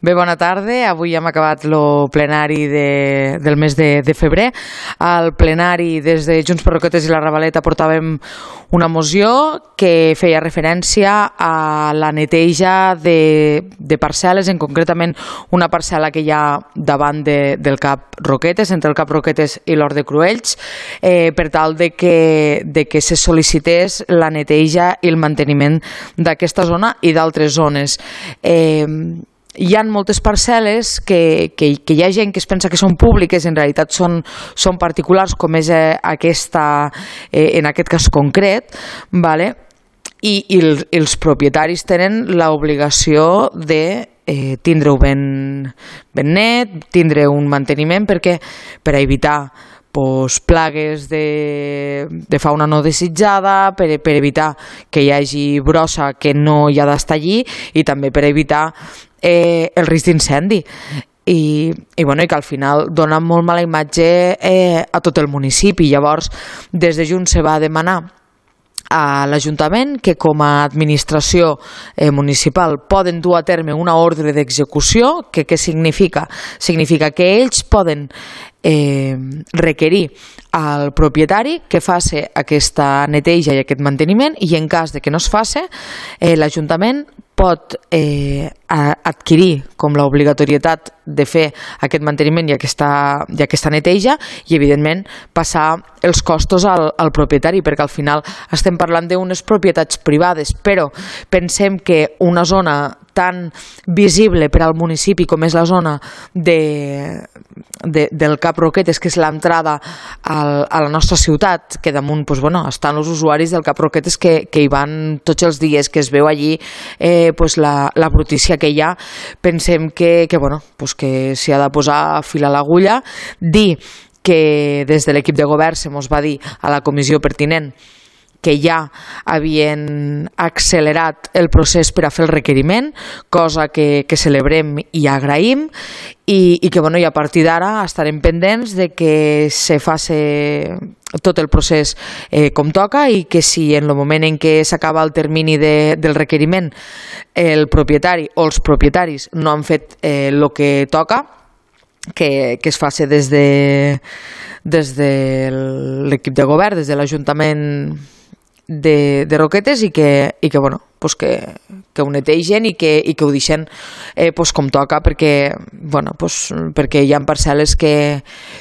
Bé, bona tarda. Avui hem acabat el plenari de, del mes de, de febrer. Al plenari, des de Junts per Roquetes i la Ravaleta, portàvem una moció que feia referència a la neteja de, de parcel·les, en concretament una parcel·la que hi ha davant de, del Cap Roquetes, entre el Cap Roquetes i l'Hort de Cruells, eh, per tal de que, de que se sol·licités la neteja i el manteniment d'aquesta zona i d'altres zones. Eh, hi ha moltes parcel·les que, que, que hi ha gent que es pensa que són públiques, en realitat són, són particulars, com és eh, aquesta, eh, en aquest cas concret, vale? i, i els, els propietaris tenen l'obligació de eh, tindre-ho ben, ben net, tindre un manteniment perquè per a evitar pues, plagues de, de fauna no desitjada, per, per evitar que hi hagi brossa que no hi ha d'estar allí i també per evitar eh, el risc d'incendi i, i, bueno, i que al final dona molt mala imatge eh, a tot el municipi. Llavors, des de Junts se va demanar a l'Ajuntament que com a administració eh, municipal poden dur a terme una ordre d'execució que què significa? Significa que ells poden eh, requerir al propietari que faci aquesta neteja i aquest manteniment i en cas de que no es faci eh, l'Ajuntament pot eh, adquirir com l'obligatorietat de fer aquest manteniment i aquesta, i aquesta neteja i, evidentment, passar els costos al, al propietari, perquè al final estem parlant d'unes propietats privades, però pensem que una zona tan visible per al municipi com és la zona de, de, del Cap Roquetes, que és l'entrada a la nostra ciutat, que damunt pues, bueno, estan els usuaris del Cap Roquetes que, que hi van tots els dies, que es veu allí eh, pues, la, la brutícia que hi ha, pensem que, que, bueno, pues que s'hi ha de posar fil a l'agulla, dir que des de l'equip de govern se mos va dir a la comissió pertinent que ja havien accelerat el procés per a fer el requeriment, cosa que, que celebrem i agraïm, i, i que bueno, i a partir d'ara estarem pendents de que se faci tot el procés eh, com toca i que si en el moment en què s'acaba el termini de, del requeriment el propietari o els propietaris no han fet eh, que toca, que, que es faci des de des de l'equip de govern, des de l'Ajuntament de, de Roquetes i que, i que, bueno, pues que, que ho netegen i que, i que ho deixen eh, pues com toca perquè, bueno, pues, perquè hi ha parcel·les que,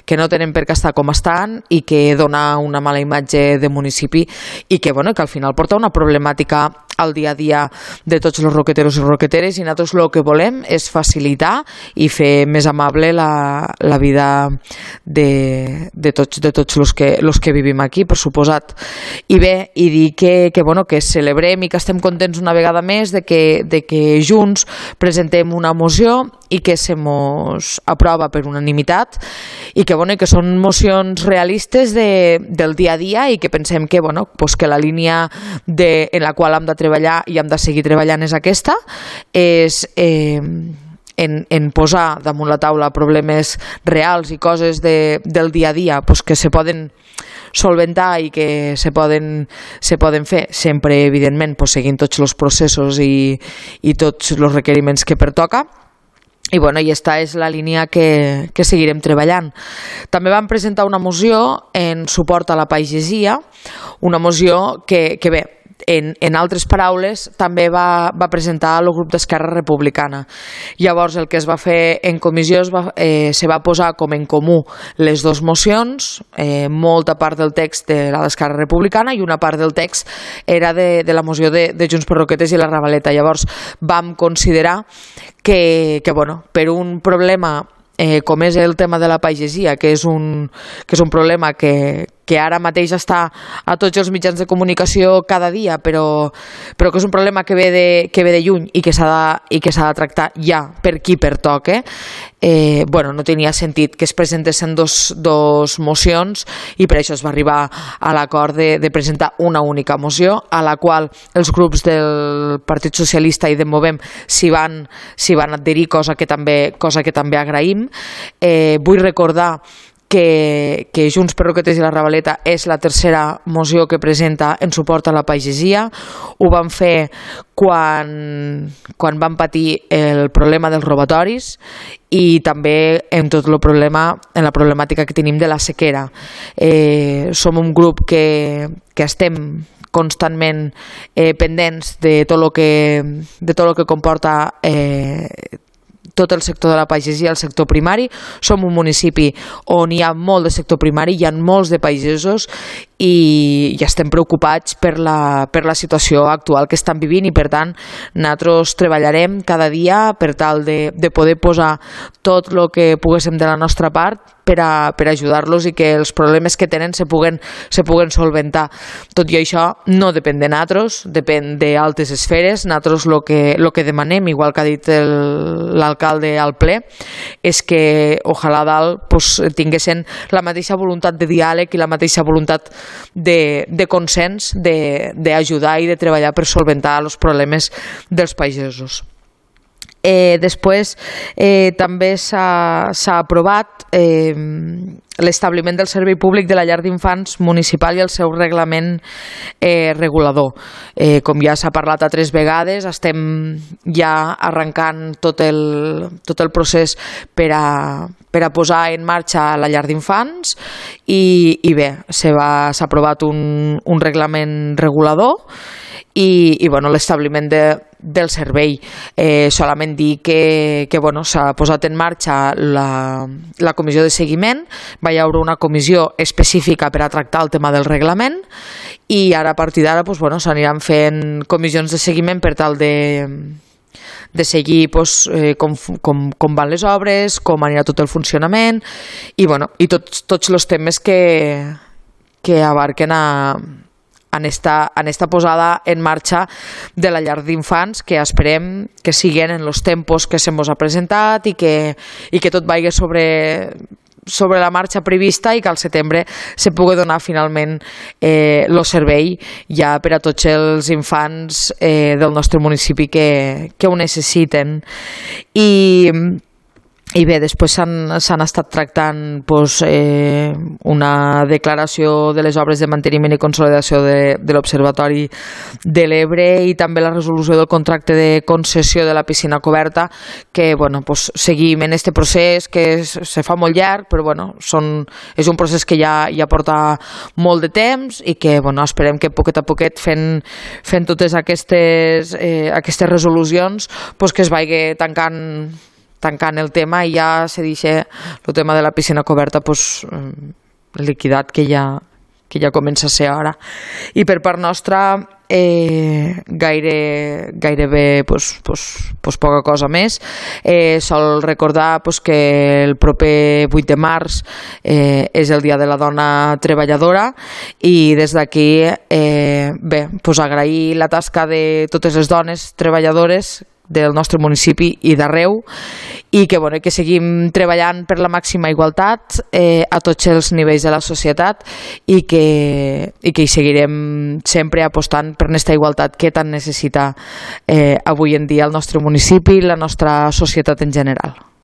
que no tenen per què estar com estan i que dona una mala imatge de municipi i que, bueno, que al final porta una problemàtica al dia a dia de tots els roqueteros i roqueteres i nosaltres el que volem és facilitar i fer més amable la, la vida de, de tots, de tots els que, los que vivim aquí, per suposat. I bé, i dir que, que, bueno, que celebrem i que estem contents una vegada més de que, de que junts presentem una moció i que se mos aprova per unanimitat i que, bueno, que són mocions realistes de, del dia a dia i que pensem que, bueno, pues que la línia de, en la qual hem de treballar i hem de seguir treballant és aquesta, és... Eh, en, en posar damunt la taula problemes reals i coses de, del dia a dia pues que se poden solventar i que se poden, se poden fer, sempre, evidentment, pues, seguint tots els processos i, i tots els requeriments que pertoca. I, bueno, i aquesta és la línia que, que seguirem treballant. També vam presentar una moció en suport a la pagesia, una moció que, que bé, en, en altres paraules, també va, va presentar el grup d'Esquerra Republicana. Llavors, el que es va fer en comissió es va, eh, se va posar com en comú les dues mocions, eh, molta part del text de la d'Esquerra Republicana i una part del text era de, de la moció de, de Junts per Roquetes i la Ravaleta. Llavors, vam considerar que, que bueno, per un problema eh, com és el tema de la pagesia, que és un, que és un problema que, que ara mateix està a tots els mitjans de comunicació cada dia, però, però que és un problema que ve de, que ve de lluny i que s'ha de, i que de tractar ja per qui pertoque, eh, bueno, no tenia sentit que es presentessin dos, dos mocions i per això es va arribar a l'acord de, de presentar una única moció a la qual els grups del Partit Socialista i de Movem s'hi van, van adherir, cosa que també, cosa que també agraïm. Eh, vull recordar que, que Junts per Roquetes i la Ravaleta és la tercera moció que presenta en suport a la pagesia. Ho van fer quan, quan van patir el problema dels robatoris i també en tot el problema, en la problemàtica que tenim de la sequera. Eh, som un grup que, que estem constantment eh, pendents de tot el que, de tot el que comporta eh, tot el sector de la pagesia, el sector primari. Som un municipi on hi ha molt de sector primari, hi ha molts de pagesos i, i estem preocupats per la, per la situació actual que estan vivint i per tant nosaltres treballarem cada dia per tal de, de poder posar tot el que poguéssim de la nostra part per, a, per ajudar-los i que els problemes que tenen se puguen, se puguen solventar. Tot i això no depèn de nosaltres, depèn d'altres esferes. Nosaltres el que, lo que demanem, igual que ha dit l'alcalde al ple, és que ojalà dalt pues, tinguessin la mateixa voluntat de diàleg i la mateixa voluntat de, de consens d'ajudar i de treballar per solventar els problemes dels pagesos. Eh, després eh, també s'ha aprovat eh, l'establiment del servei públic de la llar d'infants municipal i el seu reglament eh, regulador. Eh, com ja s'ha parlat a tres vegades, estem ja arrencant tot el, tot el procés per a, per a posar en marxa la llar d'infants i, i bé, s'ha aprovat un, un reglament regulador i, i bueno, l'establiment de, del servei. Eh, solament dir que, que bueno, s'ha posat en marxa la, la comissió de seguiment, va hi haure una comissió específica per a tractar el tema del reglament i ara a partir d'ara pues, bueno, s'aniran fent comissions de seguiment per tal de, de seguir pues, eh, com, com, com van les obres, com anirà tot el funcionament i, bueno, i tots, tots els temes que, que abarquen a, en esta, en esta posada en marxa de la llar d'infants que esperem que siguen en els tempos que se mos ha presentat i que, i que tot vagi sobre, sobre la marxa prevista i que al setembre se pugui donar finalment eh, el servei ja per a tots els infants eh, del nostre municipi que, que ho necessiten. I i bé, després s'han estat tractant pues, eh, una declaració de les obres de manteniment i consolidació de, de l'Observatori de l'Ebre i també la resolució del contracte de concessió de la piscina coberta que bueno, pues, seguim en aquest procés que se fa molt llarg però bueno, són, és un procés que ja, ja porta molt de temps i que bueno, esperem que poquet a poquet fent, fent totes aquestes, eh, aquestes resolucions pues, que es vagi tancant tancant el tema i ja se deixa el tema de la piscina coberta pues, eh, liquidat que ja, que ja comença a ser ara. I per part nostra eh, gaire, gairebé pues, pues, pues poca cosa més. Eh, sol recordar pues, que el proper 8 de març eh, és el Dia de la Dona Treballadora i des d'aquí eh, bé, pues, agrair la tasca de totes les dones treballadores del nostre municipi i d'arreu i que, bueno, que seguim treballant per la màxima igualtat eh, a tots els nivells de la societat i que, i que hi seguirem sempre apostant per aquesta igualtat que tant necessita eh, avui en dia el nostre municipi i la nostra societat en general.